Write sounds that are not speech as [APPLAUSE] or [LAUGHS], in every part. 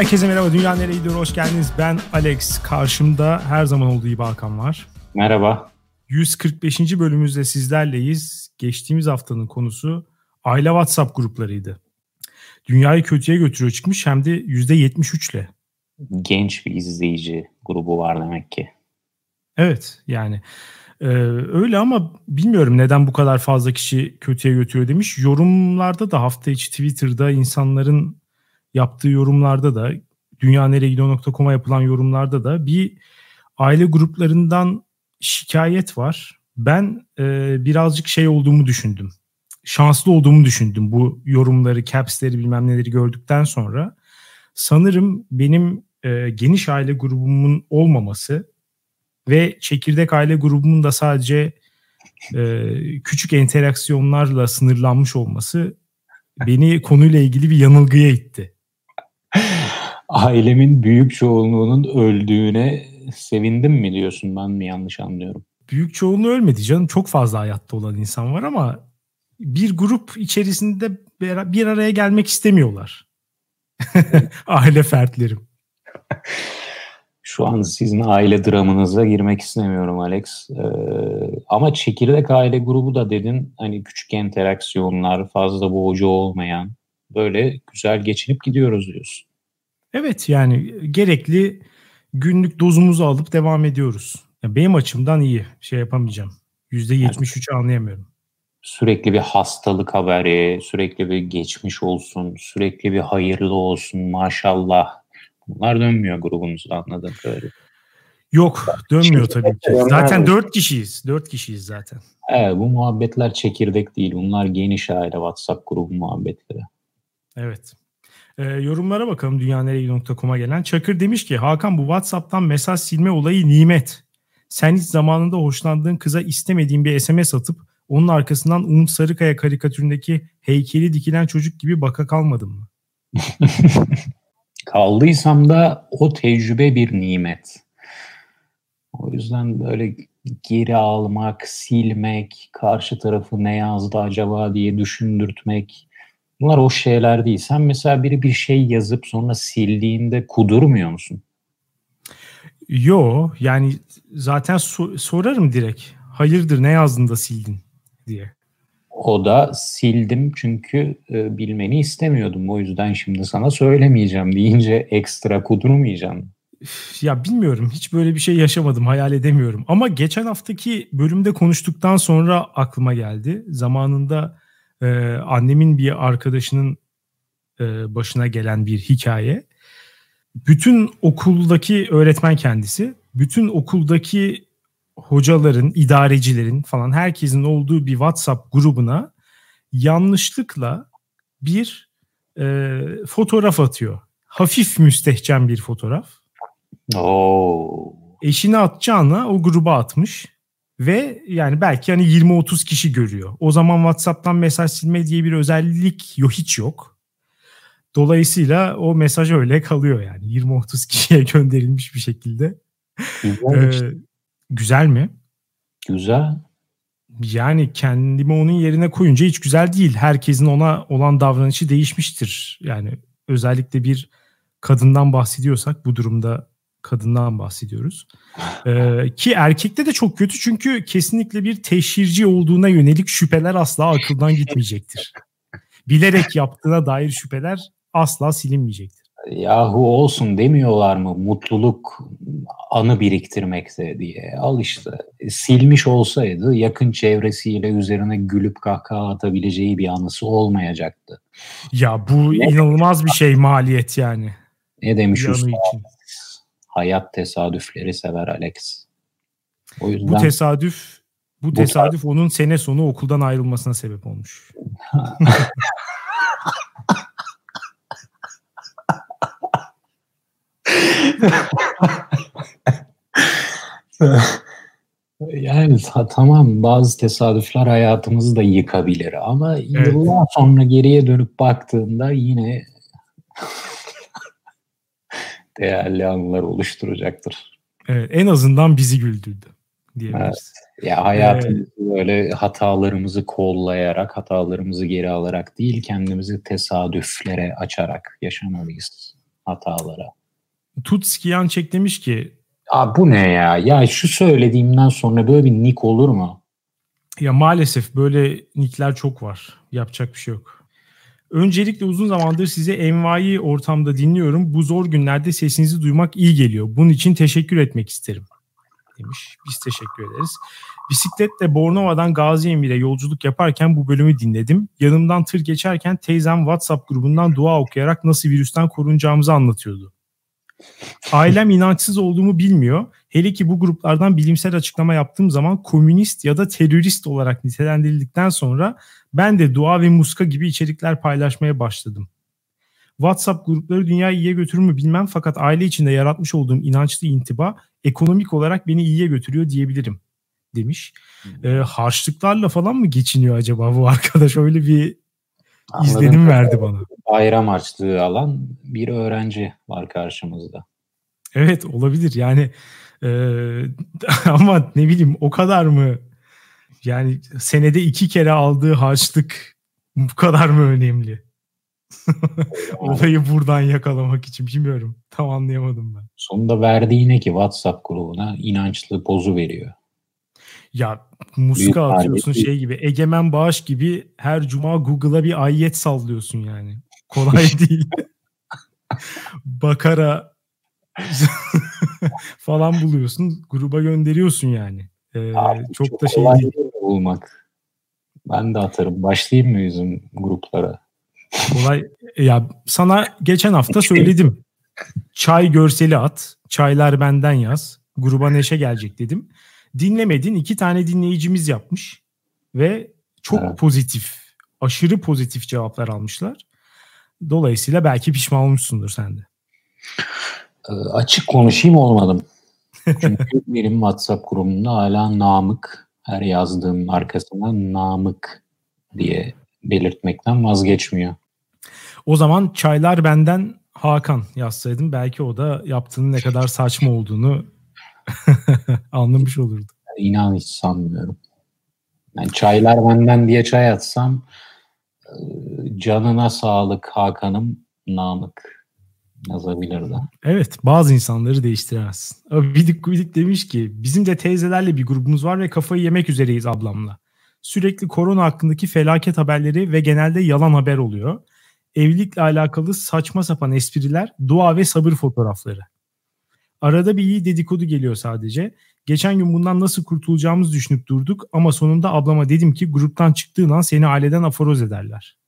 Herkese merhaba. Dünya nereye gidiyor? Hoş geldiniz. Ben Alex. Karşımda her zaman olduğu gibi Hakan var. Merhaba. 145. bölümümüzde sizlerleyiz. Geçtiğimiz haftanın konusu aile WhatsApp gruplarıydı. Dünyayı kötüye götürüyor çıkmış hem de %73 ile. Genç bir izleyici grubu var demek ki. Evet yani ee, öyle ama bilmiyorum neden bu kadar fazla kişi kötüye götürüyor demiş. Yorumlarda da hafta içi Twitter'da insanların yaptığı yorumlarda da dünyaneregidiyor.com'a yapılan yorumlarda da bir aile gruplarından şikayet var. Ben e, birazcık şey olduğumu düşündüm. Şanslı olduğumu düşündüm bu yorumları, caps'leri bilmem neleri gördükten sonra. Sanırım benim e, geniş aile grubumun olmaması ve çekirdek aile grubumun da sadece e, küçük interaksiyonlarla sınırlanmış olması beni konuyla ilgili bir yanılgıya itti. Ailemin büyük çoğunluğunun öldüğüne sevindim mi diyorsun ben mi yanlış anlıyorum? Büyük çoğunluğu ölmedi canım. Çok fazla hayatta olan insan var ama bir grup içerisinde bir araya gelmek istemiyorlar. [LAUGHS] Aile fertlerim. Şu an sizin aile dramınıza girmek istemiyorum Alex. Ee, ama çekirdek aile grubu da dedin hani küçük interaksiyonlar, fazla boğucu olmayan böyle güzel geçinip gidiyoruz diyorsun. Evet yani gerekli günlük dozumuzu alıp devam ediyoruz. Yani benim açımdan iyi. Şey yapamayacağım. %73'ü anlayamıyorum. Sürekli bir hastalık haberi, sürekli bir geçmiş olsun, sürekli bir hayırlı olsun maşallah. Bunlar dönmüyor grubunuzda anladığım kadarıyla. Yok dönmüyor tabii ki. Zaten dört kişiyiz. Dört kişiyiz zaten. Evet bu muhabbetler çekirdek değil. Bunlar geniş aile WhatsApp grubu muhabbetleri. Evet. E, yorumlara bakalım dünyanereye.com'a gelen. Çakır demiş ki Hakan bu WhatsApp'tan mesaj silme olayı nimet. Sen hiç zamanında hoşlandığın kıza istemediğin bir SMS atıp onun arkasından Umut Sarıkaya karikatüründeki heykeli dikilen çocuk gibi baka kalmadın mı? [LAUGHS] Kaldıysam da o tecrübe bir nimet. O yüzden böyle geri almak, silmek, karşı tarafı ne yazdı acaba diye düşündürtmek Bunlar o şeyler değil. Sen mesela biri bir şey yazıp sonra sildiğinde kudurmuyor musun? Yo yani zaten so- sorarım direkt. Hayırdır ne yazdın da sildin diye. O da sildim çünkü e, bilmeni istemiyordum. O yüzden şimdi sana söylemeyeceğim deyince ekstra kudurmayacağım. Ya bilmiyorum hiç böyle bir şey yaşamadım hayal edemiyorum. Ama geçen haftaki bölümde konuştuktan sonra aklıma geldi. Zamanında e, annemin bir arkadaşının e, başına gelen bir hikaye. Bütün okuldaki öğretmen kendisi, bütün okuldaki hocaların, idarecilerin falan herkesin olduğu bir WhatsApp grubuna yanlışlıkla bir e, fotoğraf atıyor. Hafif müstehcen bir fotoğraf. Oo. Eşini atacağına o gruba atmış. Ve yani belki hani 20-30 kişi görüyor. O zaman WhatsApp'tan mesaj silme diye bir özellik yok hiç yok. Dolayısıyla o mesaj öyle kalıyor yani 20-30 kişiye [LAUGHS] gönderilmiş bir şekilde. Güzel, ee, güzel mi? Güzel. Yani kendimi onun yerine koyunca hiç güzel değil. Herkesin ona olan davranışı değişmiştir. Yani özellikle bir kadından bahsediyorsak bu durumda kadından bahsediyoruz. [LAUGHS] Ee, ki erkekte de çok kötü çünkü kesinlikle bir teşhirci olduğuna yönelik şüpheler asla akıldan gitmeyecektir. Bilerek yaptığına dair şüpheler asla silinmeyecektir. Yahu olsun demiyorlar mı mutluluk anı biriktirmekte diye. Al işte silmiş olsaydı yakın çevresiyle üzerine gülüp kahkaha atabileceği bir anısı olmayacaktı. Ya bu ne? inanılmaz bir şey maliyet yani. Ne demiş usta? Için hayat tesadüfleri sever Alex. O yüzden bu tesadüf bu, bu tesadüf onun sene sonu okuldan ayrılmasına sebep olmuş. [LAUGHS] yani tamam bazı tesadüfler hayatımızı da yıkabilir ama evet. yıllar sonra geriye dönüp baktığında yine değerli anılar oluşturacaktır. Evet, en azından bizi güldürdü diyebiliriz. Evet. Ya hayatımızı ee, böyle hatalarımızı kollayarak, hatalarımızı geri alarak değil, kendimizi tesadüflere açarak yaşamalıyız. hatalara. Tutskiyan çek demiş ki Aa, bu ne ya? Ya şu söylediğimden sonra böyle bir nick olur mu? Ya maalesef böyle nickler çok var. Yapacak bir şey yok. Öncelikle uzun zamandır size envai ortamda dinliyorum. Bu zor günlerde sesinizi duymak iyi geliyor. Bunun için teşekkür etmek isterim. Demiş. Biz teşekkür ederiz. Bisikletle Bornova'dan Gazi Emir'e yolculuk yaparken bu bölümü dinledim. Yanımdan tır geçerken teyzem WhatsApp grubundan dua okuyarak nasıl virüsten korunacağımızı anlatıyordu. Ailem inançsız olduğumu bilmiyor. Hele ki bu gruplardan bilimsel açıklama yaptığım zaman komünist ya da terörist olarak nitelendirildikten sonra ben de dua ve muska gibi içerikler paylaşmaya başladım. WhatsApp grupları dünyayı iyiye götürür mü bilmem fakat aile içinde yaratmış olduğum inançlı intiba ekonomik olarak beni iyiye götürüyor diyebilirim demiş. Ee, harçlıklarla falan mı geçiniyor acaba bu arkadaş? Öyle bir Anladım. izlenim verdi bana. Bayram harçlığı alan bir öğrenci var karşımızda. Evet olabilir yani e, [LAUGHS] ama ne bileyim o kadar mı yani senede iki kere aldığı harçlık bu kadar mı önemli? [LAUGHS] Olayı buradan yakalamak için bilmiyorum. Tam anlayamadım ben. Sonunda verdiği ne ki WhatsApp grubuna inançlı pozu veriyor. Ya muska atıyorsun şey gibi. Egemen Bağış gibi her cuma Google'a bir ayet sallıyorsun yani. Kolay [LAUGHS] değil. Bakara [LAUGHS] falan buluyorsun. Gruba gönderiyorsun yani. Ee, Abi, çok, çok da şey değil. bulmak. Ben de atarım. Başlayayım mı bizim gruplara? Kolay. Ya sana geçen hafta [LAUGHS] söyledim. Çay görseli at. Çaylar benden yaz. Gruba neşe gelecek dedim. Dinlemedin. iki tane dinleyicimiz yapmış. Ve çok evet. pozitif, aşırı pozitif cevaplar almışlar. Dolayısıyla belki pişman olmuşsundur sen de. E, açık konuşayım olmadım. Çünkü benim WhatsApp grubumda hala Namık her yazdığım arkasına Namık diye belirtmekten vazgeçmiyor. O zaman çaylar benden Hakan yazsaydım belki o da yaptığının ne kadar saçma olduğunu [LAUGHS] anlamış olurdu. İnan hiç sanmıyorum. Yani çaylar benden diye çay atsam e, canına sağlık Hakan'ım Namık yazabilirdi. Evet bazı insanları değiştiremezsin. Bidik Bidik demiş ki bizim de teyzelerle bir grubumuz var ve kafayı yemek üzereyiz ablamla. Sürekli korona hakkındaki felaket haberleri ve genelde yalan haber oluyor. Evlilikle alakalı saçma sapan espriler, dua ve sabır fotoğrafları. Arada bir iyi dedikodu geliyor sadece. Geçen gün bundan nasıl kurtulacağımızı düşünüp durduk ama sonunda ablama dedim ki gruptan çıktığın an seni aileden aforoz ederler.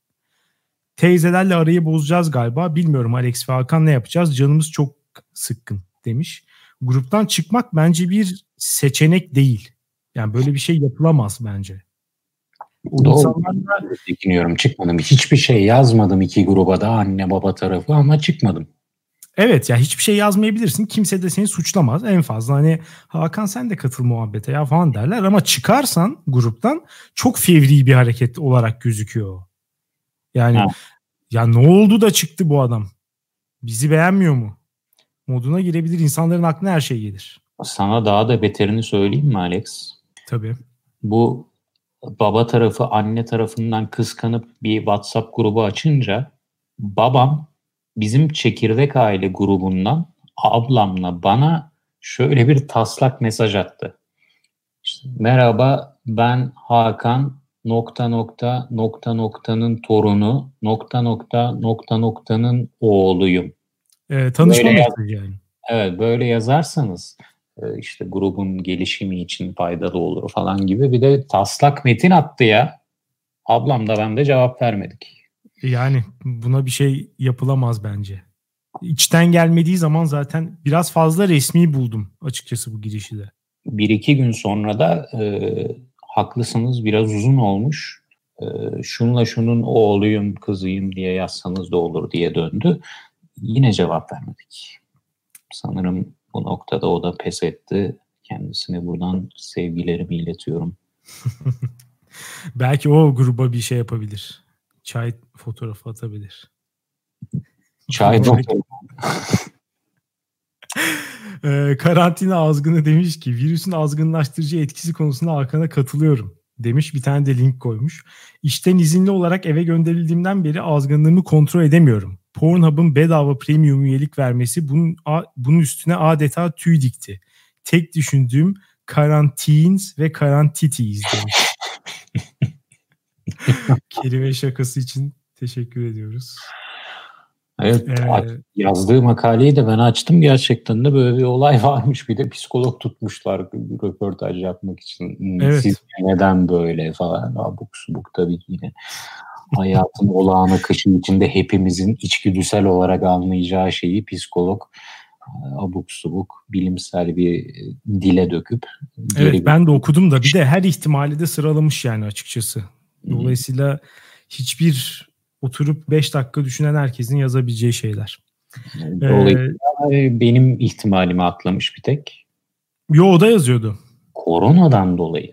Teyzelerle arayı bozacağız galiba. Bilmiyorum Alex ve Hakan ne yapacağız? Canımız çok sıkkın demiş. Gruptan çıkmak bence bir seçenek değil. Yani böyle bir şey yapılamaz bence. O Doğru. insanlarla... Çekiniyorum çıkmadım. Hiçbir şey yazmadım iki gruba da anne baba tarafı ama çıkmadım. Evet ya hiçbir şey yazmayabilirsin. Kimse de seni suçlamaz. En fazla hani Hakan sen de katıl muhabbete ya falan derler ama çıkarsan gruptan çok fevri bir hareket olarak gözüküyor. Yani ha. Ya ne oldu da çıktı bu adam? Bizi beğenmiyor mu? Moduna girebilir. İnsanların aklına her şey gelir. Sana daha da beterini söyleyeyim mi Alex? Tabii. Bu baba tarafı anne tarafından kıskanıp bir WhatsApp grubu açınca babam bizim çekirdek aile grubundan ablamla bana şöyle bir taslak mesaj attı. İşte, Merhaba ben Hakan nokta nokta nokta noktanın torunu nokta nokta nokta noktanın oğluyum. E, tanışma mesajı yani. Evet böyle yazarsanız e, işte grubun gelişimi için faydalı olur falan gibi bir de taslak metin attı ya. Ablam da ben de cevap vermedik. Yani buna bir şey yapılamaz bence. İçten gelmediği zaman zaten biraz fazla resmi buldum açıkçası bu girişi de. Bir iki gün sonra da e, haklısınız biraz uzun olmuş. E, şunla şunun oğluyum kızıyım diye yazsanız da olur diye döndü. Yine cevap vermedik. Sanırım bu noktada o da pes etti. Kendisine buradan sevgilerimi iletiyorum. [LAUGHS] Belki o gruba bir şey yapabilir. Çay fotoğrafı atabilir. Çay [LAUGHS] ee, karantina azgını demiş ki virüsün azgınlaştırıcı etkisi konusunda Hakan'a katılıyorum demiş. Bir tane de link koymuş. İşten izinli olarak eve gönderildiğimden beri azgınlığımı kontrol edemiyorum. Pornhub'ın bedava premium üyelik vermesi bunun, bunun üstüne adeta tüy dikti. Tek düşündüğüm karantins ve karantitiyiz demiş. [LAUGHS] Kelime şakası için teşekkür ediyoruz. Evet, ee, yazdığı makaleyi de ben açtım gerçekten de böyle bir olay [LAUGHS] varmış. Bir de psikolog tutmuşlar röportaj yapmak için. Hmm, evet. Siz neden böyle falan. Abuk subuk tabii ki yine. Hayatın [LAUGHS] olağan akışı içinde hepimizin içgüdüsel olarak anlayacağı şeyi psikolog abuk subuk bilimsel bir e, dile döküp. Evet ben de okudum da bir de her ihtimali de sıralamış yani açıkçası. Dolayısıyla hiçbir oturup 5 dakika düşünen herkesin yazabileceği şeyler. Dolayısıyla ee, benim ihtimalimi atlamış bir tek. Yo o da yazıyordu. Koronadan dolayı.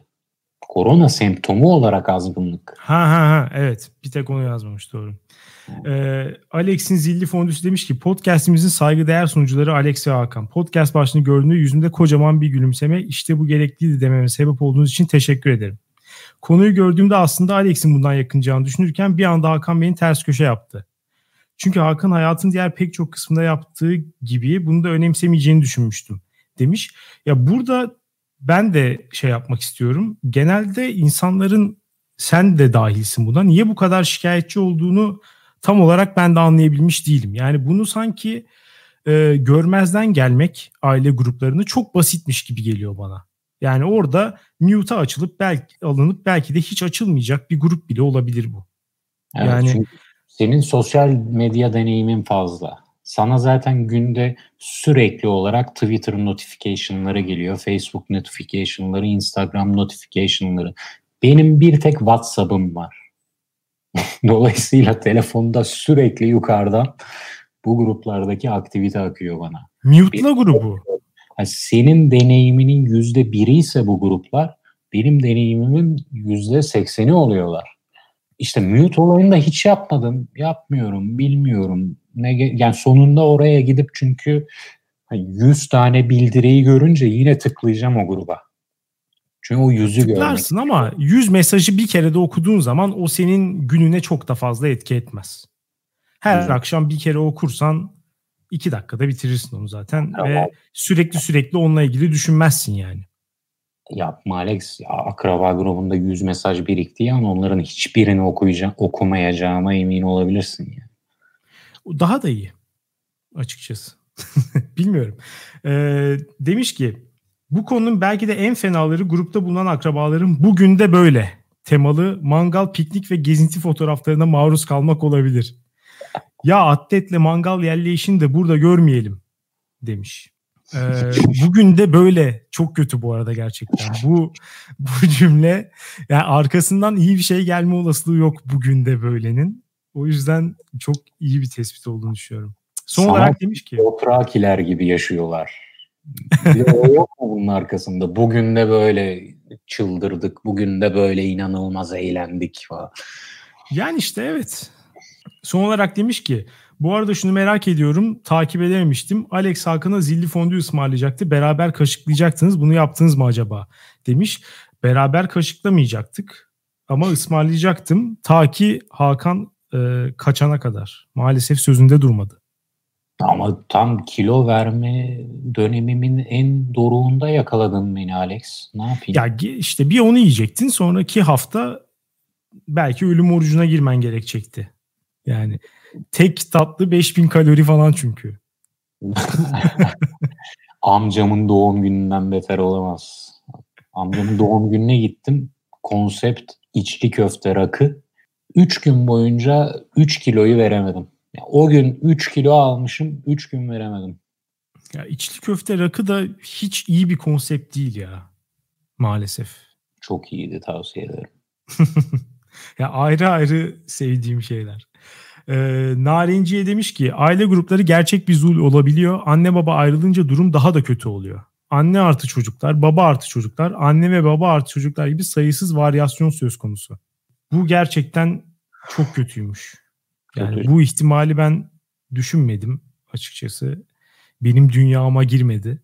Korona semptomu olarak azgınlık. Ha ha ha evet bir tek onu yazmamış doğru. Ee, Alex'in zilli fondüsü demiş ki podcastimizin saygıdeğer sunucuları Alex ve Hakan. Podcast başlığını gördüğünde yüzümde kocaman bir gülümseme işte bu gerekliydi dememe sebep olduğunuz için teşekkür ederim. Konuyu gördüğümde aslında Alex'in bundan yakınacağını düşünürken bir anda Hakan beni ters köşe yaptı. Çünkü Hakan hayatın diğer pek çok kısmında yaptığı gibi bunu da önemsemeyeceğini düşünmüştüm demiş. Ya burada ben de şey yapmak istiyorum. Genelde insanların sen de dahilsin buna. Niye bu kadar şikayetçi olduğunu tam olarak ben de anlayabilmiş değilim. Yani bunu sanki e, görmezden gelmek aile gruplarını çok basitmiş gibi geliyor bana. Yani orada mute'a açılıp belki alınıp belki de hiç açılmayacak bir grup bile olabilir bu. Evet, yani senin sosyal medya deneyimin fazla. Sana zaten günde sürekli olarak Twitter notification'ları geliyor, Facebook notification'ları, Instagram notification'ları. Benim bir tek WhatsApp'ım var. [LAUGHS] Dolayısıyla telefonda sürekli yukarıdan bu gruplardaki aktivite akıyor bana. Mute'la grubu. Yani senin deneyiminin yüzde biri ise bu gruplar benim deneyimimin yüzde sekseni oluyorlar. İşte mute olayını da hiç yapmadım. Yapmıyorum, bilmiyorum. Ne, yani sonunda oraya gidip çünkü 100 tane bildiriyi görünce yine tıklayacağım o gruba. Çünkü o yüzü Tıklarsın görmek. ama 100 mesajı bir kere de okuduğun zaman o senin gününe çok da fazla etki etmez. Her hmm. akşam bir kere okursan iki dakikada bitirirsin onu zaten tamam. ve sürekli sürekli onunla ilgili düşünmezsin yani. Yapma Alex. Ya, akraba grubunda 100 mesaj biriktiği an onların hiçbirini okuyacağım, okumayacağıma emin olabilirsin yani. Daha da iyi açıkçası. [LAUGHS] Bilmiyorum. Ee, demiş ki bu konunun belki de en fenaları grupta bulunan akrabaların bugün de böyle temalı mangal, piknik ve gezinti fotoğraflarına maruz kalmak olabilir. Ya atletle mangal yerleşin de burada görmeyelim demiş. Ee, [LAUGHS] bugün de böyle çok kötü bu arada gerçekten. Bu [LAUGHS] bu cümle yani arkasından iyi bir şey gelme olasılığı yok bugün de böylenin. O yüzden çok iyi bir tespit olduğunu düşünüyorum. Son Sanat olarak demiş ki. Otrakiler gibi yaşıyorlar. [LAUGHS] O yok mu bunun arkasında? Bugün de böyle çıldırdık. Bugün de böyle inanılmaz eğlendik falan. Yani işte evet. Son olarak demiş ki bu arada şunu merak ediyorum. Takip edememiştim. Alex Hakan'a zilli fondü ısmarlayacaktı. Beraber kaşıklayacaktınız. Bunu yaptınız mı acaba? Demiş. Beraber kaşıklamayacaktık. Ama ısmarlayacaktım. Ta ki Hakan e, kaçana kadar. Maalesef sözünde durmadı. Ama tam kilo verme dönemimin en doruğunda yakaladın beni Alex. Ne yapayım? Ya işte bir onu yiyecektin. Sonraki hafta belki ölüm orucuna girmen gerekecekti. Yani tek tatlı 5000 kalori falan çünkü. [LAUGHS] Amcamın doğum gününden beter olamaz. Amcamın doğum gününe gittim. Konsept içli köfte rakı. 3 gün boyunca 3 kiloyu veremedim. Yani o gün 3 kilo almışım, 3 gün veremedim. Ya içli köfte rakı da hiç iyi bir konsept değil ya. Maalesef. Çok iyiydi tavsiye ederim. [LAUGHS] ya ayrı ayrı sevdiğim şeyler. Ee, Narinciye demiş ki aile grupları gerçek bir zul olabiliyor. Anne baba ayrılınca durum daha da kötü oluyor. Anne artı çocuklar, baba artı çocuklar, anne ve baba artı çocuklar gibi sayısız varyasyon söz konusu. Bu gerçekten çok kötüymüş. Yani Kötü. bu ihtimali ben düşünmedim açıkçası. Benim dünyama girmedi.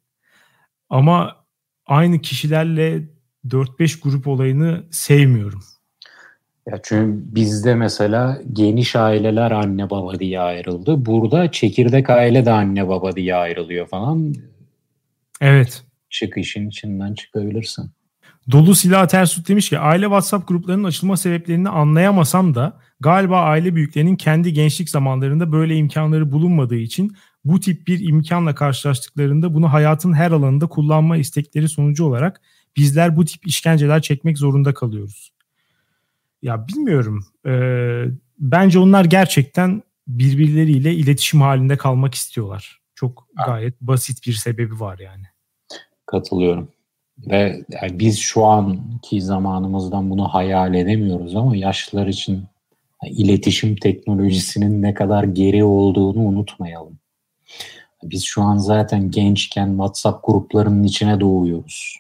Ama aynı kişilerle 4-5 grup olayını sevmiyorum. Ya çünkü bizde mesela geniş aileler anne baba diye ayrıldı. Burada çekirdek aile de anne baba diye ayrılıyor falan. Evet. Çık işin içinden çıkabilirsin. Dolu Silah Tersut demiş ki aile WhatsApp gruplarının açılma sebeplerini anlayamasam da galiba aile büyüklerinin kendi gençlik zamanlarında böyle imkanları bulunmadığı için bu tip bir imkanla karşılaştıklarında bunu hayatın her alanında kullanma istekleri sonucu olarak bizler bu tip işkenceler çekmek zorunda kalıyoruz. Ya bilmiyorum. Ee, bence onlar gerçekten birbirleriyle iletişim halinde kalmak istiyorlar. Çok gayet basit bir sebebi var yani. Katılıyorum. Ve yani biz şu anki zamanımızdan bunu hayal edemiyoruz ama yaşlılar için iletişim teknolojisinin ne kadar geri olduğunu unutmayalım. Biz şu an zaten gençken WhatsApp gruplarının içine doğuyoruz.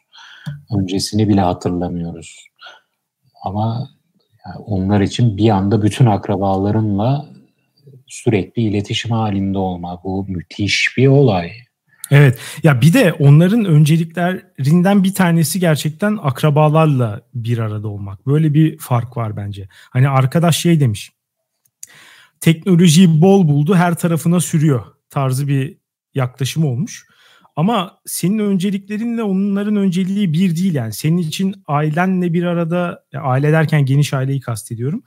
Öncesini bile hatırlamıyoruz. Ama yani onlar için bir anda bütün akrabalarınla sürekli iletişim halinde olmak bu müthiş bir olay. Evet. Ya bir de onların önceliklerinden bir tanesi gerçekten akrabalarla bir arada olmak. Böyle bir fark var bence. Hani arkadaş şey demiş. Teknolojiyi bol buldu, her tarafına sürüyor tarzı bir yaklaşım olmuş. Ama senin önceliklerinle onların önceliği bir değil yani. Senin için ailenle bir arada, aile derken geniş aileyi kastediyorum.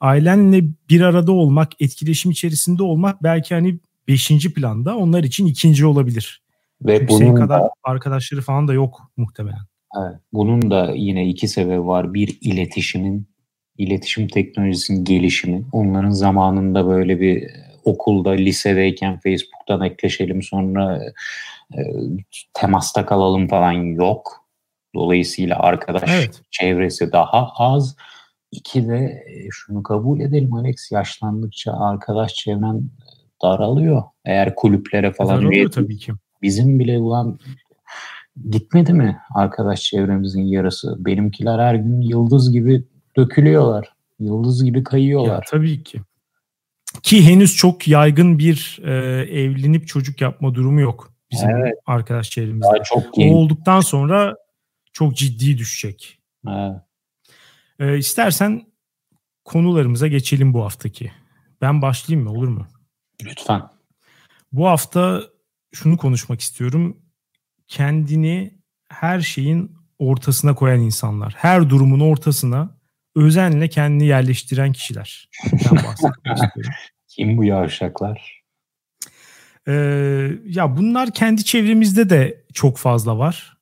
Ailenle bir arada olmak, etkileşim içerisinde olmak belki hani beşinci planda onlar için ikinci olabilir. Ve Çünkü bunun senin kadar da, arkadaşları falan da yok muhtemelen. Evet, bunun da yine iki sebebi var. Bir iletişimin, iletişim teknolojisinin gelişimi. Onların zamanında böyle bir okulda, lisedeyken Facebook'tan ekleşelim sonra e, temasta kalalım falan yok. Dolayısıyla arkadaş evet. çevresi daha az. İki de e, şunu kabul edelim Alex yaşlandıkça arkadaş çevren daralıyor. Eğer kulüplere falan daralıyor tabii ki. Bizim bile ulan gitmedi mi arkadaş çevremizin yarısı? Benimkiler her gün yıldız gibi dökülüyorlar. Yıldız gibi kayıyorlar. Ya, tabii ki. Ki henüz çok yaygın bir e, evlenip çocuk yapma durumu yok bizim evet. arkadaş çevremizde. Daha çok o olduktan sonra çok ciddi düşecek. Evet. E, istersen konularımıza geçelim bu haftaki. Ben başlayayım mı olur mu? Lütfen. Bu hafta şunu konuşmak istiyorum. Kendini her şeyin ortasına koyan insanlar. Her durumun ortasına özenle kendini yerleştiren kişiler. [LAUGHS] Kim bu yavşaklar? Ee, ya bunlar kendi çevremizde de çok fazla var.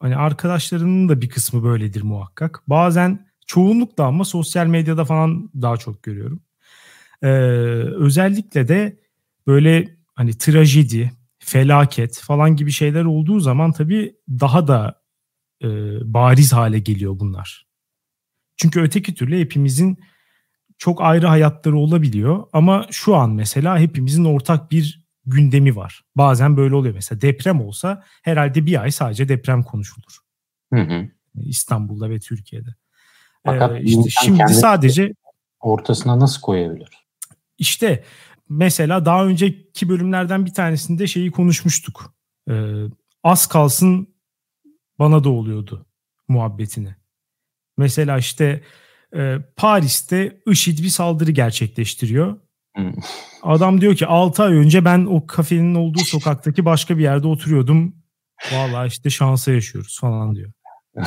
Hani arkadaşlarının da bir kısmı böyledir muhakkak. Bazen çoğunlukla ama sosyal medyada falan daha çok görüyorum. Ee, özellikle de böyle hani trajedi, felaket falan gibi şeyler olduğu zaman tabii daha da e, bariz hale geliyor bunlar. Çünkü öteki türlü hepimizin çok ayrı hayatları olabiliyor ama şu an mesela hepimizin ortak bir gündemi var. Bazen böyle oluyor mesela deprem olsa herhalde bir ay sadece deprem konuşulur. Hı hı. İstanbul'da ve Türkiye'de. Fakat ee, işte şimdi sadece ortasına nasıl koyabilir? İşte mesela daha önceki bölümlerden bir tanesinde şeyi konuşmuştuk. Ee, az kalsın bana da oluyordu muhabbetini. Mesela işte e, Paris'te IŞİD bir saldırı gerçekleştiriyor. Hmm. Adam diyor ki 6 ay önce ben o kafenin olduğu sokaktaki başka bir yerde oturuyordum. Vallahi işte şansa yaşıyoruz falan diyor. [LAUGHS]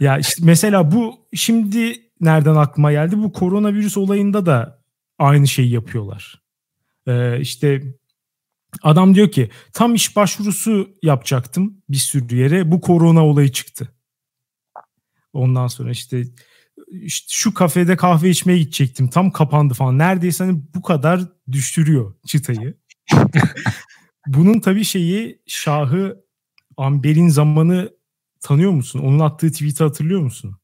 ya işte mesela bu şimdi nereden aklıma geldi? Bu koronavirüs olayında da aynı şeyi yapıyorlar. Ee, işte adam diyor ki tam iş başvurusu yapacaktım bir sürü yere. Bu korona olayı çıktı. Ondan sonra işte, işte şu kafede kahve içmeye gidecektim. Tam kapandı falan. Neredeyse hani bu kadar düşürüyor çıtayı. [LAUGHS] Bunun tabii şeyi Şahı Amber'in zamanı tanıyor musun? Onun attığı tweet'i hatırlıyor musun?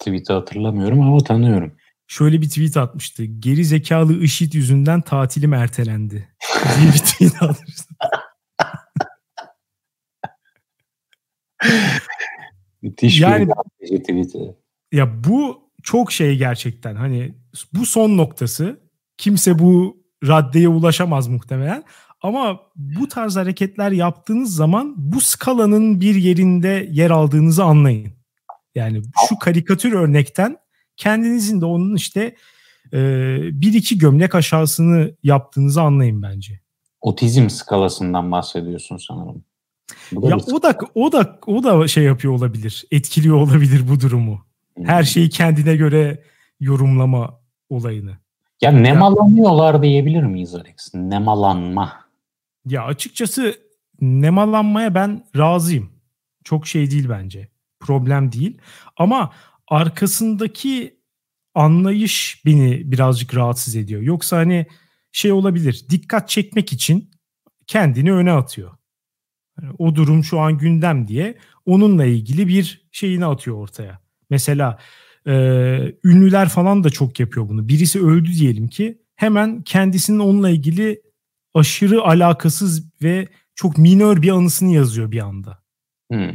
Tweet'i hatırlamıyorum ama tanıyorum. Şöyle bir tweet atmıştı. Geri zekalı IŞİD yüzünden tatilim ertelendi. [LAUGHS] diye bir tweet atmıştı. Müthiş yani, bir tweet'i. Ya bu çok şey gerçekten. Hani bu son noktası. Kimse bu raddeye ulaşamaz muhtemelen. Ama bu tarz hareketler yaptığınız zaman bu skalanın bir yerinde yer aldığınızı anlayın. Yani şu karikatür örnekten kendinizin de onun işte e, bir iki gömlek aşağısını yaptığınızı anlayın bence. Otizm skalasından bahsediyorsun sanırım. ya o da o da o da şey yapıyor olabilir. Etkiliyor olabilir bu durumu. Her şeyi kendine göre yorumlama olayını. Ya nemalanıyorlar diyebilir miyiz Alex? Nemalanma. Ya açıkçası nemalanmaya ben razıyım. Çok şey değil bence. Problem değil. Ama arkasındaki anlayış beni birazcık rahatsız ediyor. Yoksa hani şey olabilir. Dikkat çekmek için kendini öne atıyor. Yani o durum şu an gündem diye onunla ilgili bir şeyini atıyor ortaya. Mesela e, ünlüler falan da çok yapıyor bunu. Birisi öldü diyelim ki hemen kendisinin onunla ilgili aşırı alakasız ve çok minör bir anısını yazıyor bir anda. Hmm.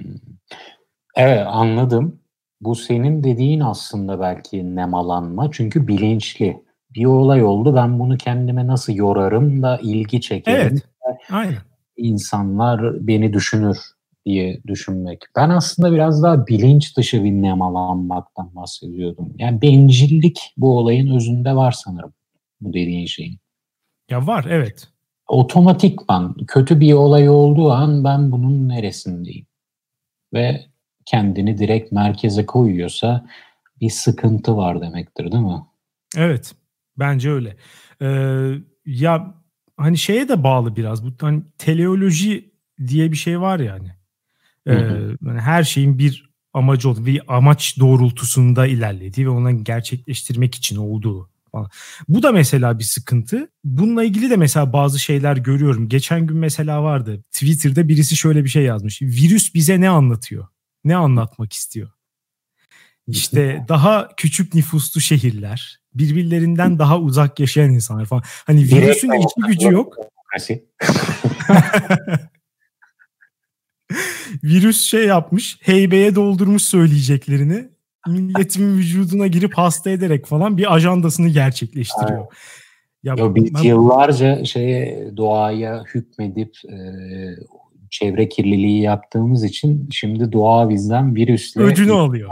Evet anladım. Bu senin dediğin aslında belki nemalanma çünkü bilinçli. Bir olay oldu ben bunu kendime nasıl yorarım da ilgi çekerim. Evet. Aynen. İnsanlar beni düşünür diye düşünmek. Ben aslında biraz daha bilinç dışı bir nemalanmaktan bahsediyordum. Yani bencillik bu olayın özünde var sanırım bu dediğin şeyin. Ya var evet. Otomatikman kötü bir olay olduğu an ben bunun neresindeyim? Ve kendini direkt merkeze koyuyorsa bir sıkıntı var demektir değil mi? Evet. Bence öyle. Ee, ya hani şeye de bağlı biraz. Bu hani teleoloji diye bir şey var yani. Ee, yani her şeyin bir amacı olduğu, bir amaç doğrultusunda ilerlediği ve onu gerçekleştirmek için olduğu falan. Bu da mesela bir sıkıntı. Bununla ilgili de mesela bazı şeyler görüyorum. Geçen gün mesela vardı. Twitter'da birisi şöyle bir şey yazmış. Virüs bize ne anlatıyor? Ne anlatmak istiyor? İşte daha küçük nüfuslu şehirler, birbirlerinden daha uzak yaşayan insanlar falan. Hani virüsün hiçbir gücü yok. [LAUGHS] Virüs şey yapmış, heybeye doldurmuş söyleyeceklerini. Milletin [LAUGHS] vücuduna girip hasta ederek falan bir ajandasını gerçekleştiriyor. Ya, ya biz ben... yıllarca şeye doğaya hükmedip e, çevre kirliliği yaptığımız için şimdi doğa bizden virüsle ödünü alıyor.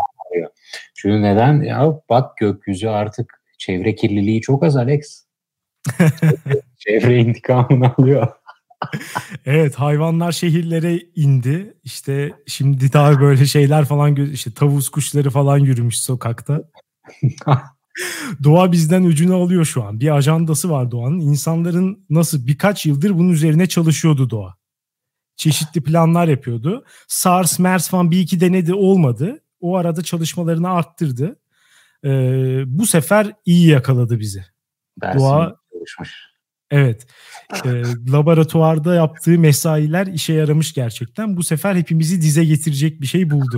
Çünkü neden? Ya bak gökyüzü artık çevre kirliliği çok az Alex. [LAUGHS] çevre intikamını alıyor. Evet hayvanlar şehirlere indi. İşte şimdi daha böyle şeyler falan işte tavus kuşları falan yürümüş sokakta. [LAUGHS] Doğa bizden ucunu alıyor şu an. Bir ajandası var Doğan'ın. İnsanların nasıl birkaç yıldır bunun üzerine çalışıyordu Doğa. Çeşitli planlar yapıyordu. SARS, MERS falan bir iki denedi olmadı. O arada çalışmalarını arttırdı. Ee, bu sefer iyi yakaladı bizi. Dersin Doğa çalışmış. Evet. E, laboratuvarda yaptığı mesailer işe yaramış gerçekten. Bu sefer hepimizi dize getirecek bir şey buldu.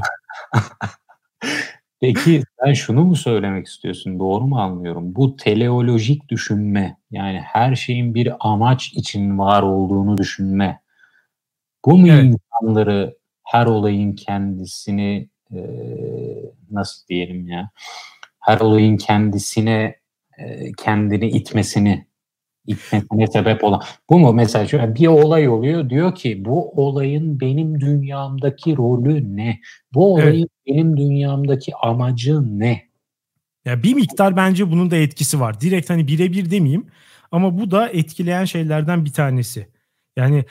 [LAUGHS] Peki sen şunu mu söylemek istiyorsun? Doğru mu anlıyorum? Bu teleolojik düşünme yani her şeyin bir amaç için var olduğunu düşünme. Bu mu evet. insanları her olayın kendisini e, nasıl diyelim ya? Her olayın kendisine e, kendini itmesini itmesine sebep olan. Bu mu mesela şöyle bir olay oluyor diyor ki bu olayın benim dünyamdaki rolü ne? Bu olayın evet. benim dünyamdaki amacı ne? Ya bir miktar bence bunun da etkisi var. Direkt hani birebir demeyeyim ama bu da etkileyen şeylerden bir tanesi. Yani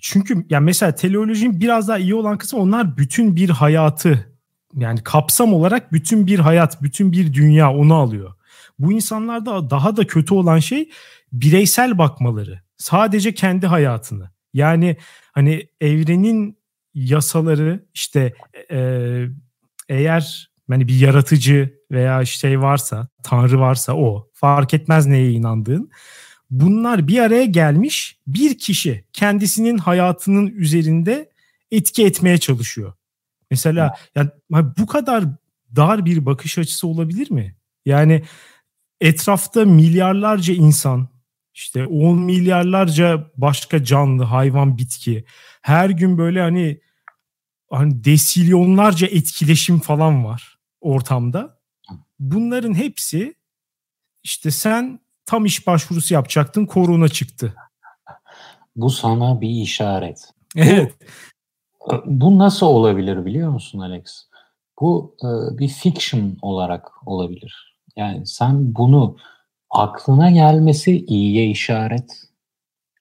çünkü yani mesela teleolojinin biraz daha iyi olan kısmı onlar bütün bir hayatı yani kapsam olarak bütün bir hayat, bütün bir dünya onu alıyor. Bu insanlarda daha da kötü olan şey bireysel bakmaları. Sadece kendi hayatını. Yani hani evrenin yasaları işte e, eğer hani bir yaratıcı veya şey varsa, tanrı varsa o fark etmez neye inandığın. Bunlar bir araya gelmiş bir kişi kendisinin hayatının üzerinde etki etmeye çalışıyor. Mesela yani bu kadar dar bir bakış açısı olabilir mi? Yani etrafta milyarlarca insan işte 10 milyarlarca başka canlı, hayvan, bitki. Her gün böyle hani hani desilyonlarca etkileşim falan var ortamda. Bunların hepsi işte sen tam iş başvurusu yapacaktın, korona çıktı. Bu sana bir işaret. Evet. Bu, bu nasıl olabilir biliyor musun Alex? Bu e, bir fiction olarak olabilir. Yani sen bunu aklına gelmesi iyiye işaret.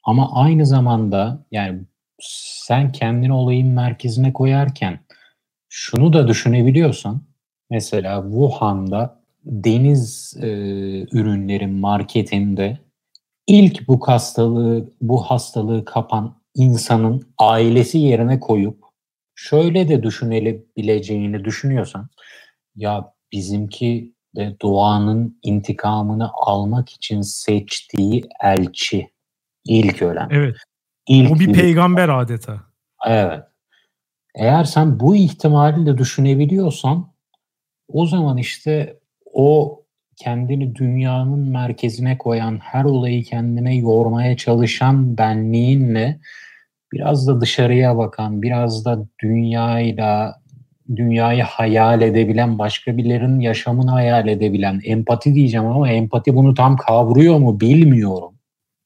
Ama aynı zamanda yani sen kendini olayın merkezine koyarken şunu da düşünebiliyorsan mesela Wuhan'da deniz e, ürünlerin marketinde ilk bu hastalığı bu hastalığı kapan insanın ailesi yerine koyup şöyle de düşünebileceğini düşünüyorsan ya bizimki de doğanın intikamını almak için seçtiği elçi ilk ölen. Evet. İlk o bir peygamber adeta. Evet. Eğer sen bu ihtimali de düşünebiliyorsan o zaman işte o kendini dünyanın merkezine koyan, her olayı kendine yormaya çalışan benliğinle biraz da dışarıya bakan, biraz da dünyayla dünyayı hayal edebilen, başka birilerinin yaşamını hayal edebilen, empati diyeceğim ama empati bunu tam kavruyor mu bilmiyorum.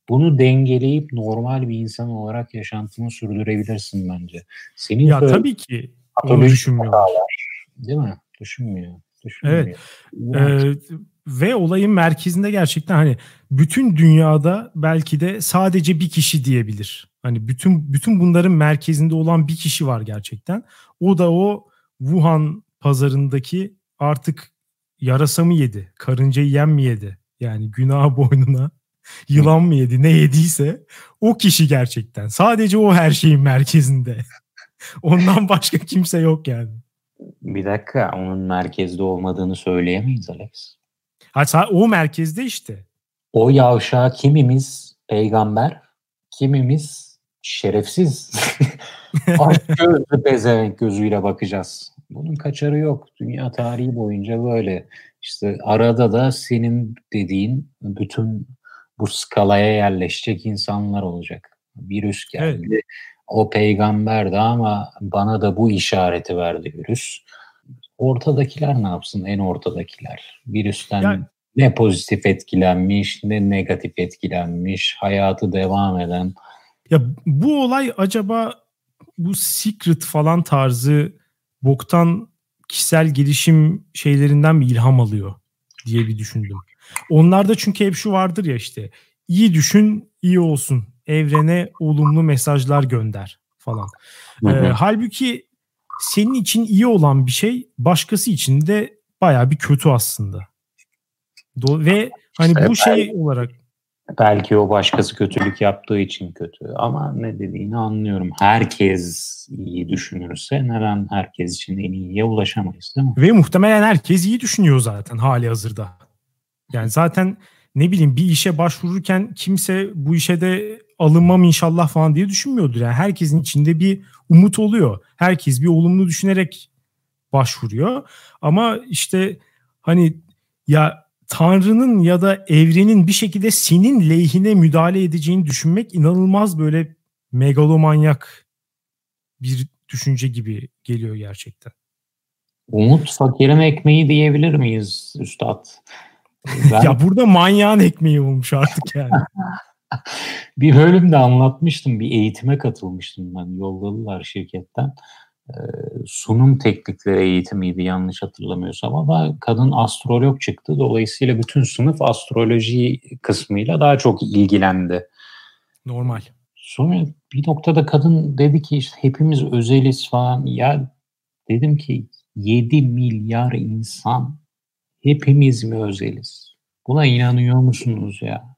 Bunu dengeleyip normal bir insan olarak yaşantını sürdürebilirsin bence. Senin ya tabii ki onu düşünmüyor. Değil mi? Düşünmüyor. düşünmüyor. Evet. Ee, ve olayın merkezinde gerçekten hani bütün dünyada belki de sadece bir kişi diyebilir. Hani bütün bütün bunların merkezinde olan bir kişi var gerçekten. O da o Wuhan pazarındaki artık yarasa mı yedi, karıncayı yem mi yedi? Yani günah boynuna [LAUGHS] yılan mı yedi ne yediyse o kişi gerçekten. Sadece o her şeyin merkezinde. [LAUGHS] Ondan başka kimse yok yani. Bir dakika onun merkezde olmadığını söyleyemeyiz Alex. Hatta o merkezde işte. O yavşağı kimimiz peygamber, kimimiz şerefsiz. [LAUGHS] Aç gözlü gözüyle bakacağız. Bunun kaçarı yok. Dünya tarihi boyunca böyle. İşte arada da senin dediğin bütün bu skalaya yerleşecek insanlar olacak. Virüs geldi. Evet. O peygamberdi ama bana da bu işareti verdi virüs. Ortadakiler ne yapsın? En ortadakiler. Virüsten yani, ne pozitif etkilenmiş, ne negatif etkilenmiş, hayatı devam eden. Ya bu olay acaba bu secret falan tarzı boktan kişisel gelişim şeylerinden bir ilham alıyor diye bir düşündüm. Onlarda çünkü hep şu vardır ya işte iyi düşün iyi olsun evrene olumlu mesajlar gönder falan. Ee, halbuki senin için iyi olan bir şey başkası için de baya bir kötü aslında. Do- ve hani işte bu şey olarak belki o başkası kötülük yaptığı için kötü ama ne dediğini anlıyorum. Herkes iyi düşünürse neden herkes için en iyiye ulaşamayız değil mi? Ve muhtemelen herkes iyi düşünüyor zaten hali hazırda. Yani zaten ne bileyim bir işe başvururken kimse bu işe de alınmam inşallah falan diye düşünmüyordur. Yani herkesin içinde bir umut oluyor. Herkes bir olumlu düşünerek başvuruyor. Ama işte hani ya Tanrı'nın ya da evrenin bir şekilde senin lehine müdahale edeceğini düşünmek inanılmaz böyle megalomanyak bir düşünce gibi geliyor gerçekten. Umut fakirin ekmeği diyebilir miyiz üstad? Ben... ya burada manyağın ekmeği olmuş artık yani. [LAUGHS] bir bölümde anlatmıştım. Bir eğitime katılmıştım ben. Yolladılar şirketten. Sunum teknikleri eğitimiydi yanlış hatırlamıyorsam ama kadın astrolog çıktı. Dolayısıyla bütün sınıf astroloji kısmıyla daha çok ilgilendi. Normal. Sonra bir noktada kadın dedi ki işte hepimiz özeliz falan. Ya dedim ki 7 milyar insan hepimiz mi özeliz? Buna inanıyor musunuz ya?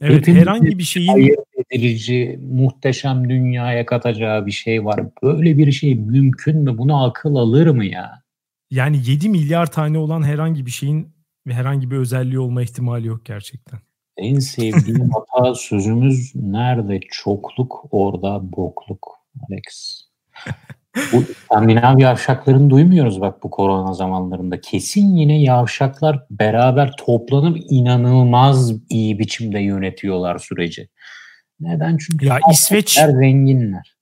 Evet Hepimiz herhangi bir şeyin edilici, muhteşem dünyaya katacağı bir şey var. Böyle bir şey mümkün mü? Bunu akıl alır mı ya? Yani 7 milyar tane olan herhangi bir şeyin ve herhangi bir özelliği olma ihtimali yok gerçekten. En sevdiğim [LAUGHS] hata sözümüz nerede çokluk orada bokluk Alex. Bu İskandinav yavşaklarını duymuyoruz bak bu korona zamanlarında. Kesin yine yavşaklar beraber toplanıp inanılmaz iyi biçimde yönetiyorlar süreci. Neden? Çünkü ya İsveç zenginler.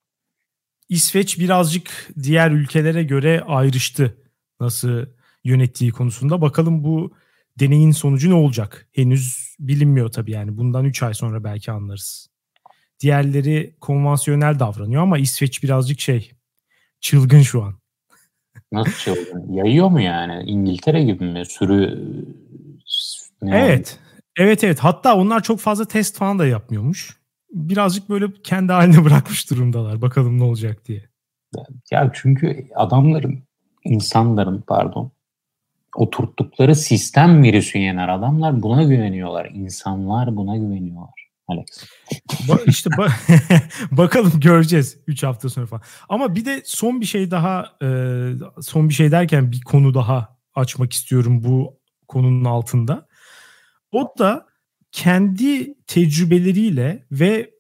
İsveç birazcık diğer ülkelere göre ayrıştı nasıl yönettiği konusunda. Bakalım bu deneyin sonucu ne olacak? Henüz bilinmiyor tabii yani. Bundan 3 ay sonra belki anlarız. Diğerleri konvansiyonel davranıyor ama İsveç birazcık şey çılgın şu an. [LAUGHS] Nasıl çılgın? Yayıyor mu yani? İngiltere gibi mi? Sürü ne Evet. Oldu? Evet evet. Hatta onlar çok fazla test falan da yapmıyormuş. Birazcık böyle kendi haline [LAUGHS] bırakmış durumdalar. Bakalım ne olacak diye. Ya çünkü adamların, insanların pardon, oturttukları sistem virüsü yener adamlar buna güveniyorlar. İnsanlar buna güveniyorlar. Alex. ba- işte ba- [LAUGHS] bakalım göreceğiz 3 hafta sonra falan. Ama bir de son bir şey daha e, son bir şey derken bir konu daha açmak istiyorum bu konunun altında. O da kendi tecrübeleriyle ve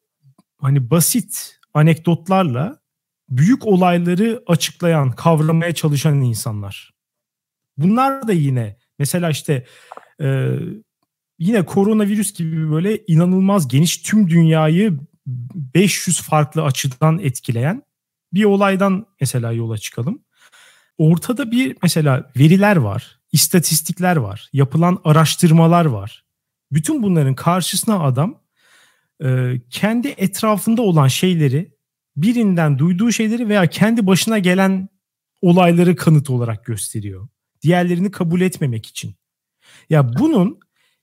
hani basit anekdotlarla büyük olayları açıklayan, kavramaya çalışan insanlar. Bunlar da yine mesela işte e, yine koronavirüs gibi böyle inanılmaz geniş tüm dünyayı 500 farklı açıdan etkileyen bir olaydan mesela yola çıkalım. Ortada bir mesela veriler var, istatistikler var, yapılan araştırmalar var. Bütün bunların karşısına adam e, kendi etrafında olan şeyleri, birinden duyduğu şeyleri veya kendi başına gelen olayları kanıt olarak gösteriyor. Diğerlerini kabul etmemek için. Ya bunun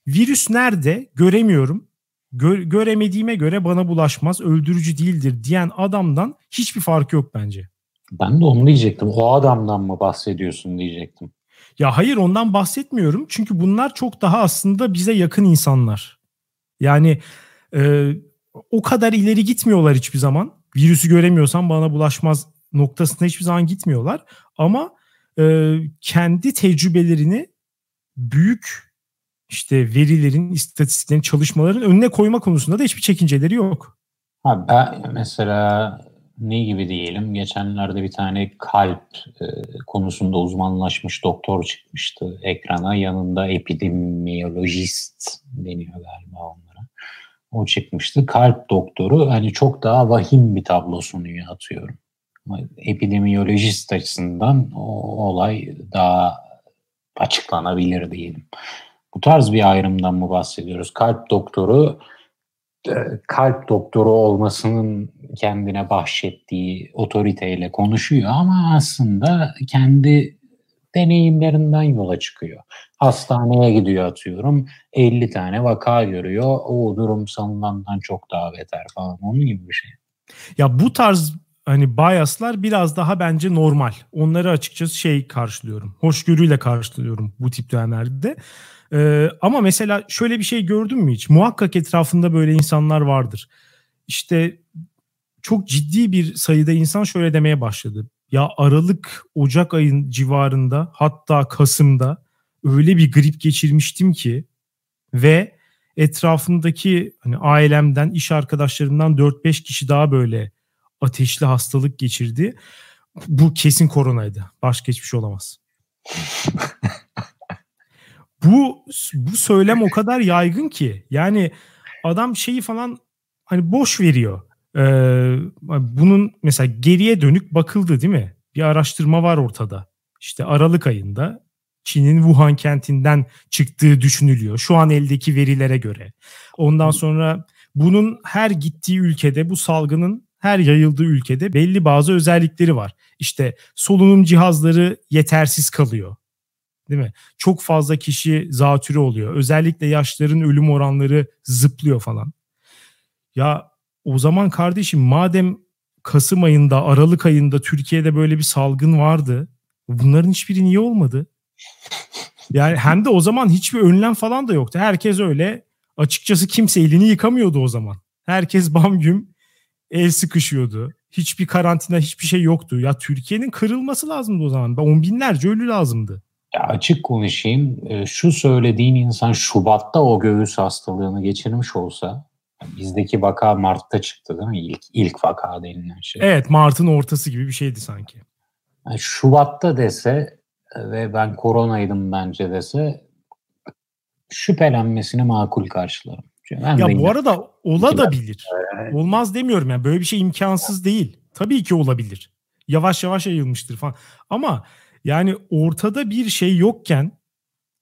virüs nerede göremiyorum. Gö- göremediğime göre bana bulaşmaz, öldürücü değildir diyen adamdan hiçbir farkı yok bence. Ben de onu diyecektim. O adamdan mı bahsediyorsun diyecektim. Ya hayır ondan bahsetmiyorum. Çünkü bunlar çok daha aslında bize yakın insanlar. Yani e, o kadar ileri gitmiyorlar hiçbir zaman. Virüsü göremiyorsan bana bulaşmaz noktasında hiçbir zaman gitmiyorlar. Ama e, kendi tecrübelerini büyük işte verilerin, istatistiklerin, çalışmaların önüne koyma konusunda da hiçbir çekinceleri yok. Ha, ben mesela ne gibi diyelim geçenlerde bir tane kalp e, konusunda uzmanlaşmış doktor çıkmıştı ekrana yanında epidemiyolojist deniyor galiba onlara. O çıkmıştı. Kalp doktoru hani çok daha vahim bir tablo sunuyor atıyorum. Epidemiyolojist açısından o olay daha açıklanabilir diyelim. Bu tarz bir ayrımdan mı bahsediyoruz? Kalp doktoru kalp doktoru olmasının kendine bahşettiği otoriteyle konuşuyor ama aslında kendi deneyimlerinden yola çıkıyor. Hastaneye gidiyor atıyorum. 50 tane vaka görüyor. O durum sanılandan çok daha beter falan. Onun gibi bir şey. Ya bu tarz hani biaslar biraz daha bence normal. Onları açıkçası şey karşılıyorum. Hoşgörüyle karşılıyorum bu tip dönemlerde. Ee, ama mesela şöyle bir şey gördün mü hiç? Muhakkak etrafında böyle insanlar vardır. İşte çok ciddi bir sayıda insan şöyle demeye başladı. Ya Aralık, Ocak ayın civarında hatta Kasım'da öyle bir grip geçirmiştim ki ve etrafındaki hani ailemden, iş arkadaşlarımdan 4-5 kişi daha böyle ateşli hastalık geçirdi. Bu kesin koronaydı. Başka hiçbir şey olamaz. [LAUGHS] bu bu söylem o kadar yaygın ki yani adam şeyi falan hani boş veriyor. Ee, bunun mesela geriye dönük bakıldı değil mi? Bir araştırma var ortada. İşte Aralık ayında Çin'in Wuhan kentinden çıktığı düşünülüyor. Şu an eldeki verilere göre. Ondan sonra bunun her gittiği ülkede bu salgının her yayıldığı ülkede belli bazı özellikleri var. İşte solunum cihazları yetersiz kalıyor. Değil mi? Çok fazla kişi zatürre oluyor. Özellikle yaşların ölüm oranları zıplıyor falan. Ya o zaman kardeşim madem Kasım ayında, Aralık ayında Türkiye'de böyle bir salgın vardı. Bunların hiçbiri niye olmadı? Yani hem de o zaman hiçbir önlem falan da yoktu. Herkes öyle açıkçası kimse elini yıkamıyordu o zaman. Herkes bam güm el sıkışıyordu. Hiçbir karantina hiçbir şey yoktu. Ya Türkiye'nin kırılması lazımdı o zaman. On binlerce ölü lazımdı. Ya açık konuşayım. Ee, şu söylediğin insan Şubat'ta o göğüs hastalığını geçirmiş olsa bizdeki vaka Mart'ta çıktı değil mi? İlk, ilk vaka denilen şey. Evet Mart'ın ortası gibi bir şeydi sanki. Yani Şubat'ta dese ve ben koronaydım bence dese şüphelenmesini makul karşılarım. Ben ya bu arada ola da bilir. Olmaz demiyorum yani böyle bir şey imkansız değil. Tabii ki olabilir. Yavaş yavaş yayılmıştır falan. Ama yani ortada bir şey yokken,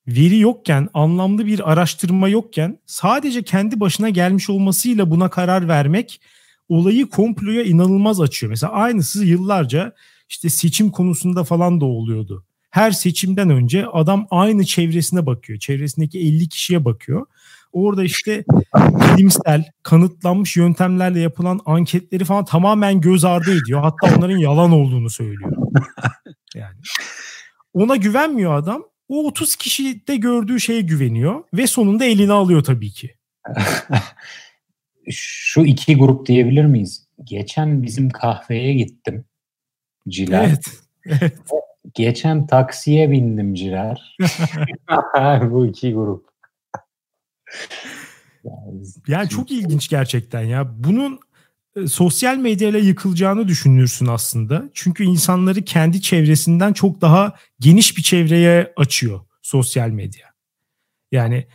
veri yokken, anlamlı bir araştırma yokken sadece kendi başına gelmiş olmasıyla buna karar vermek olayı komploya inanılmaz açıyor. Mesela aynısı yıllarca işte seçim konusunda falan da oluyordu. Her seçimden önce adam aynı çevresine bakıyor. Çevresindeki 50 kişiye bakıyor. Orada işte bilimsel, kanıtlanmış yöntemlerle yapılan anketleri falan tamamen göz ardı ediyor. Hatta onların yalan olduğunu söylüyor. [LAUGHS] Yani ona güvenmiyor adam. O 30 kişide gördüğü şeye güveniyor ve sonunda eline alıyor tabii ki. [LAUGHS] Şu iki grup diyebilir miyiz? Geçen bizim kahveye gittim. Ciler. Evet. evet. Geçen taksiye bindim Ciler. [LAUGHS] Bu iki grup. Yani çok ilginç gerçekten ya. Bunun e, sosyal medyayla yıkılacağını düşünürsün aslında. Çünkü insanları kendi çevresinden çok daha geniş bir çevreye açıyor sosyal medya. Yani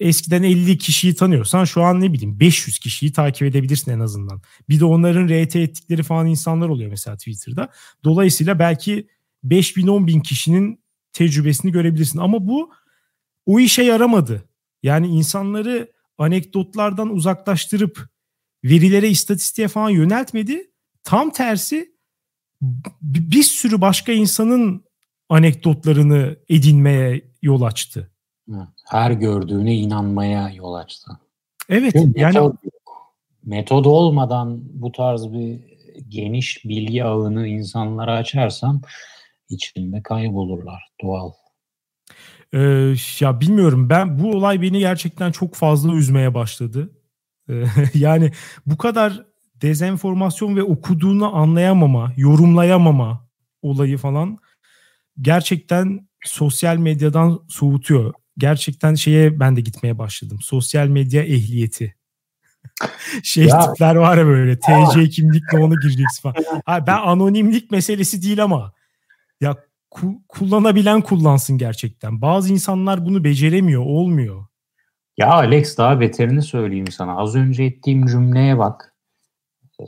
eskiden 50 kişiyi tanıyorsan şu an ne bileyim 500 kişiyi takip edebilirsin en azından. Bir de onların RT ettikleri falan insanlar oluyor mesela Twitter'da. Dolayısıyla belki 5000 10 bin kişinin tecrübesini görebilirsin. Ama bu o işe yaramadı. Yani insanları anekdotlardan uzaklaştırıp verilere, istatistiğe falan yöneltmedi. Tam tersi bir sürü başka insanın anekdotlarını edinmeye yol açtı. Her gördüğüne inanmaya yol açtı. Evet Çünkü yani metod, metod olmadan bu tarz bir geniş bilgi ağını insanlara açarsan içinde kaybolurlar doğal. Ee, ya bilmiyorum ben bu olay beni gerçekten çok fazla üzmeye başladı. Ee, [LAUGHS] yani bu kadar dezenformasyon ve okuduğunu anlayamama, yorumlayamama olayı falan gerçekten sosyal medyadan soğutuyor. Gerçekten şeye ben de gitmeye başladım. Sosyal medya ehliyeti. [LAUGHS] şey ya. tipler var ya böyle TC kimlikle onu gireceksin falan. [LAUGHS] Ha, ben anonimlik meselesi değil ama ya kullanabilen kullansın gerçekten. Bazı insanlar bunu beceremiyor, olmuyor. Ya Alex daha beterini söyleyeyim sana. Az önce ettiğim cümleye bak. Ee,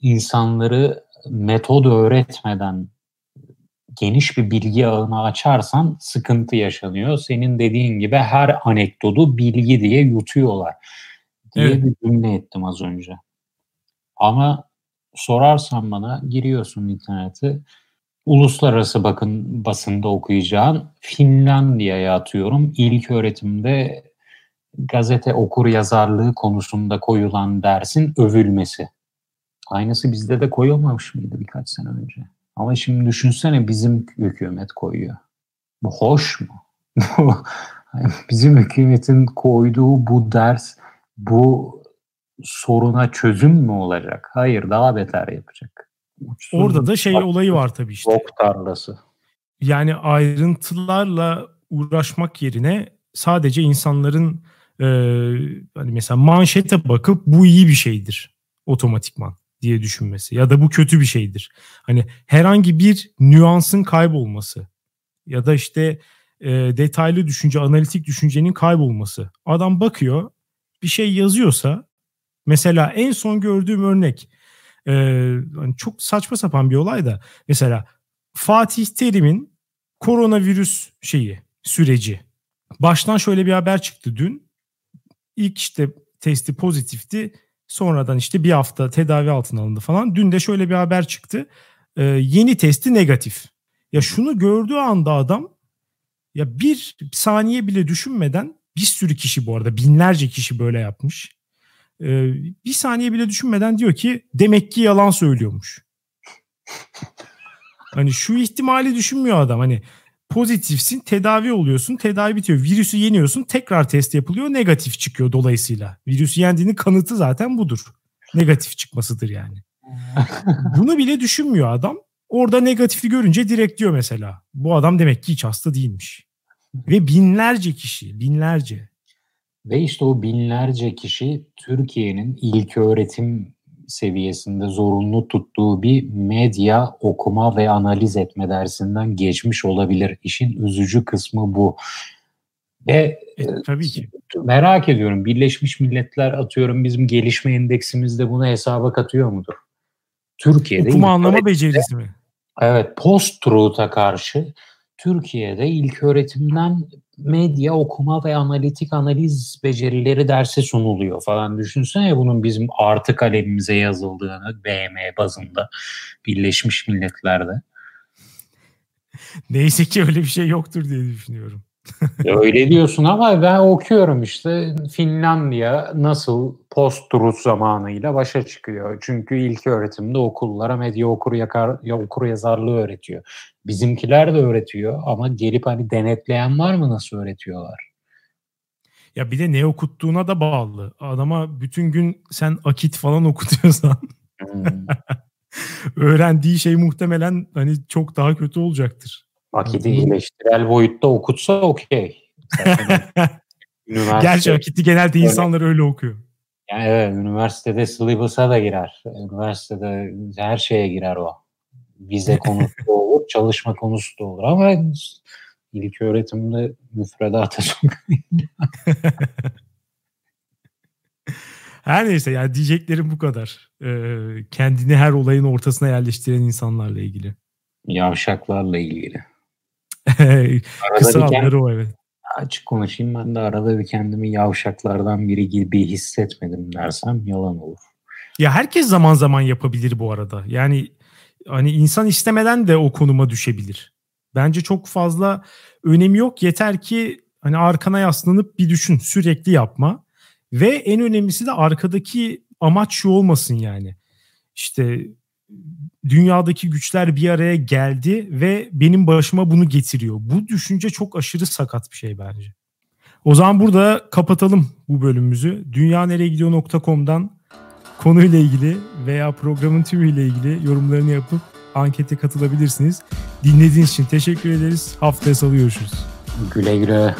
insanları metod öğretmeden geniş bir bilgi ağını açarsan sıkıntı yaşanıyor. Senin dediğin gibi her anekdotu bilgi diye yutuyorlar diye evet. bir cümle ettim az önce. Ama sorarsan bana giriyorsun internete uluslararası bakın basında okuyacağın Finlandiya'ya atıyorum. İlk öğretimde gazete okur yazarlığı konusunda koyulan dersin övülmesi. Aynısı bizde de koyulmamış mıydı birkaç sene önce? Ama şimdi düşünsene bizim hükümet koyuyor. Bu hoş mu? [LAUGHS] bizim hükümetin koyduğu bu ders bu soruna çözüm mü olacak? Hayır daha beter yapacak. Uçsuz Orada da şey olayı var tabii işte. Bok tarlası. Yani ayrıntılarla uğraşmak yerine sadece insanların e, hani mesela manşete bakıp bu iyi bir şeydir otomatikman diye düşünmesi ya da bu kötü bir şeydir. Hani herhangi bir nüansın kaybolması ya da işte e, detaylı düşünce, analitik düşüncenin kaybolması. Adam bakıyor bir şey yazıyorsa mesela en son gördüğüm örnek e, hani çok saçma sapan bir olay da mesela Fatih Terim'in koronavirüs şeyi süreci. Baştan şöyle bir haber çıktı dün. İlk işte testi pozitifti. Sonradan işte bir hafta tedavi altına alındı falan. Dün de şöyle bir haber çıktı. Ee, yeni testi negatif. Ya şunu gördüğü anda adam ya bir saniye bile düşünmeden bir sürü kişi bu arada binlerce kişi böyle yapmış. Ee, bir saniye bile düşünmeden diyor ki demek ki yalan söylüyormuş. [LAUGHS] Hani şu ihtimali düşünmüyor adam. Hani pozitifsin, tedavi oluyorsun, tedavi bitiyor. Virüsü yeniyorsun, tekrar test yapılıyor, negatif çıkıyor dolayısıyla. Virüsü yendiğinin kanıtı zaten budur. Negatif çıkmasıdır yani. [LAUGHS] Bunu bile düşünmüyor adam. Orada negatifi görünce direkt diyor mesela. Bu adam demek ki hiç hasta değilmiş. Ve binlerce kişi, binlerce. Ve işte o binlerce kişi Türkiye'nin ilk öğretim seviyesinde zorunlu tuttuğu bir medya okuma ve analiz etme dersinden geçmiş olabilir. İşin üzücü kısmı bu. Ve e, tabii ki. Merak ediyorum Birleşmiş Milletler atıyorum bizim gelişme endeksimizde bunu hesaba katıyor mudur? Türkiye'de okuma anlama becerisi mi? Evet, post-truth'a karşı Türkiye'de ilk öğretimden medya okuma ve analitik analiz becerileri dersi sunuluyor falan. Düşünsene bunun bizim artı kalemimize yazıldığını BM bazında Birleşmiş Milletler'de. Neyse ki öyle bir şey yoktur diye düşünüyorum. Öyle diyorsun ama ben okuyorum işte Finlandiya nasıl post-truth zamanıyla başa çıkıyor. Çünkü ilk öğretimde okullara medya okur, yakar, ya okur yazarlığı öğretiyor. Bizimkiler de öğretiyor ama gelip hani denetleyen var mı nasıl öğretiyorlar? Ya bir de ne okuttuğuna da bağlı. Adama bütün gün sen akit falan okutuyorsan hmm. [LAUGHS] öğrendiği şey muhtemelen hani çok daha kötü olacaktır. Akit'i eleştirel boyutta okutsa okey. [LAUGHS] Gerçi Akit'i genelde insanlar öyle okuyor. Yani evet, üniversitede syllabus'a da girer. Üniversitede her şeye girer o. Vize [LAUGHS] konusu da olur, çalışma konusu da olur ama ilk öğretimde müfredata çok Her neyse yani diyeceklerim bu kadar. Ee, kendini her olayın ortasına yerleştiren insanlarla ilgili. Yavşaklarla ilgili. Kısa adları o evet. Açık konuşayım ben de arada bir kendimi yavşaklardan biri gibi hissetmedim dersem yalan olur. Ya herkes zaman zaman yapabilir bu arada. Yani hani insan istemeden de o konuma düşebilir. Bence çok fazla önemi yok. Yeter ki hani arkana yaslanıp bir düşün. Sürekli yapma. Ve en önemlisi de arkadaki amaç şu olmasın yani. İşte dünyadaki güçler bir araya geldi ve benim başıma bunu getiriyor. Bu düşünce çok aşırı sakat bir şey bence. O zaman burada kapatalım bu bölümümüzü. dünyanereyegidiyor.com'dan konuyla ilgili veya programın tümüyle ilgili yorumlarını yapıp ankete katılabilirsiniz. Dinlediğiniz için teşekkür ederiz. Haftaya salı görüşürüz. Güle güle.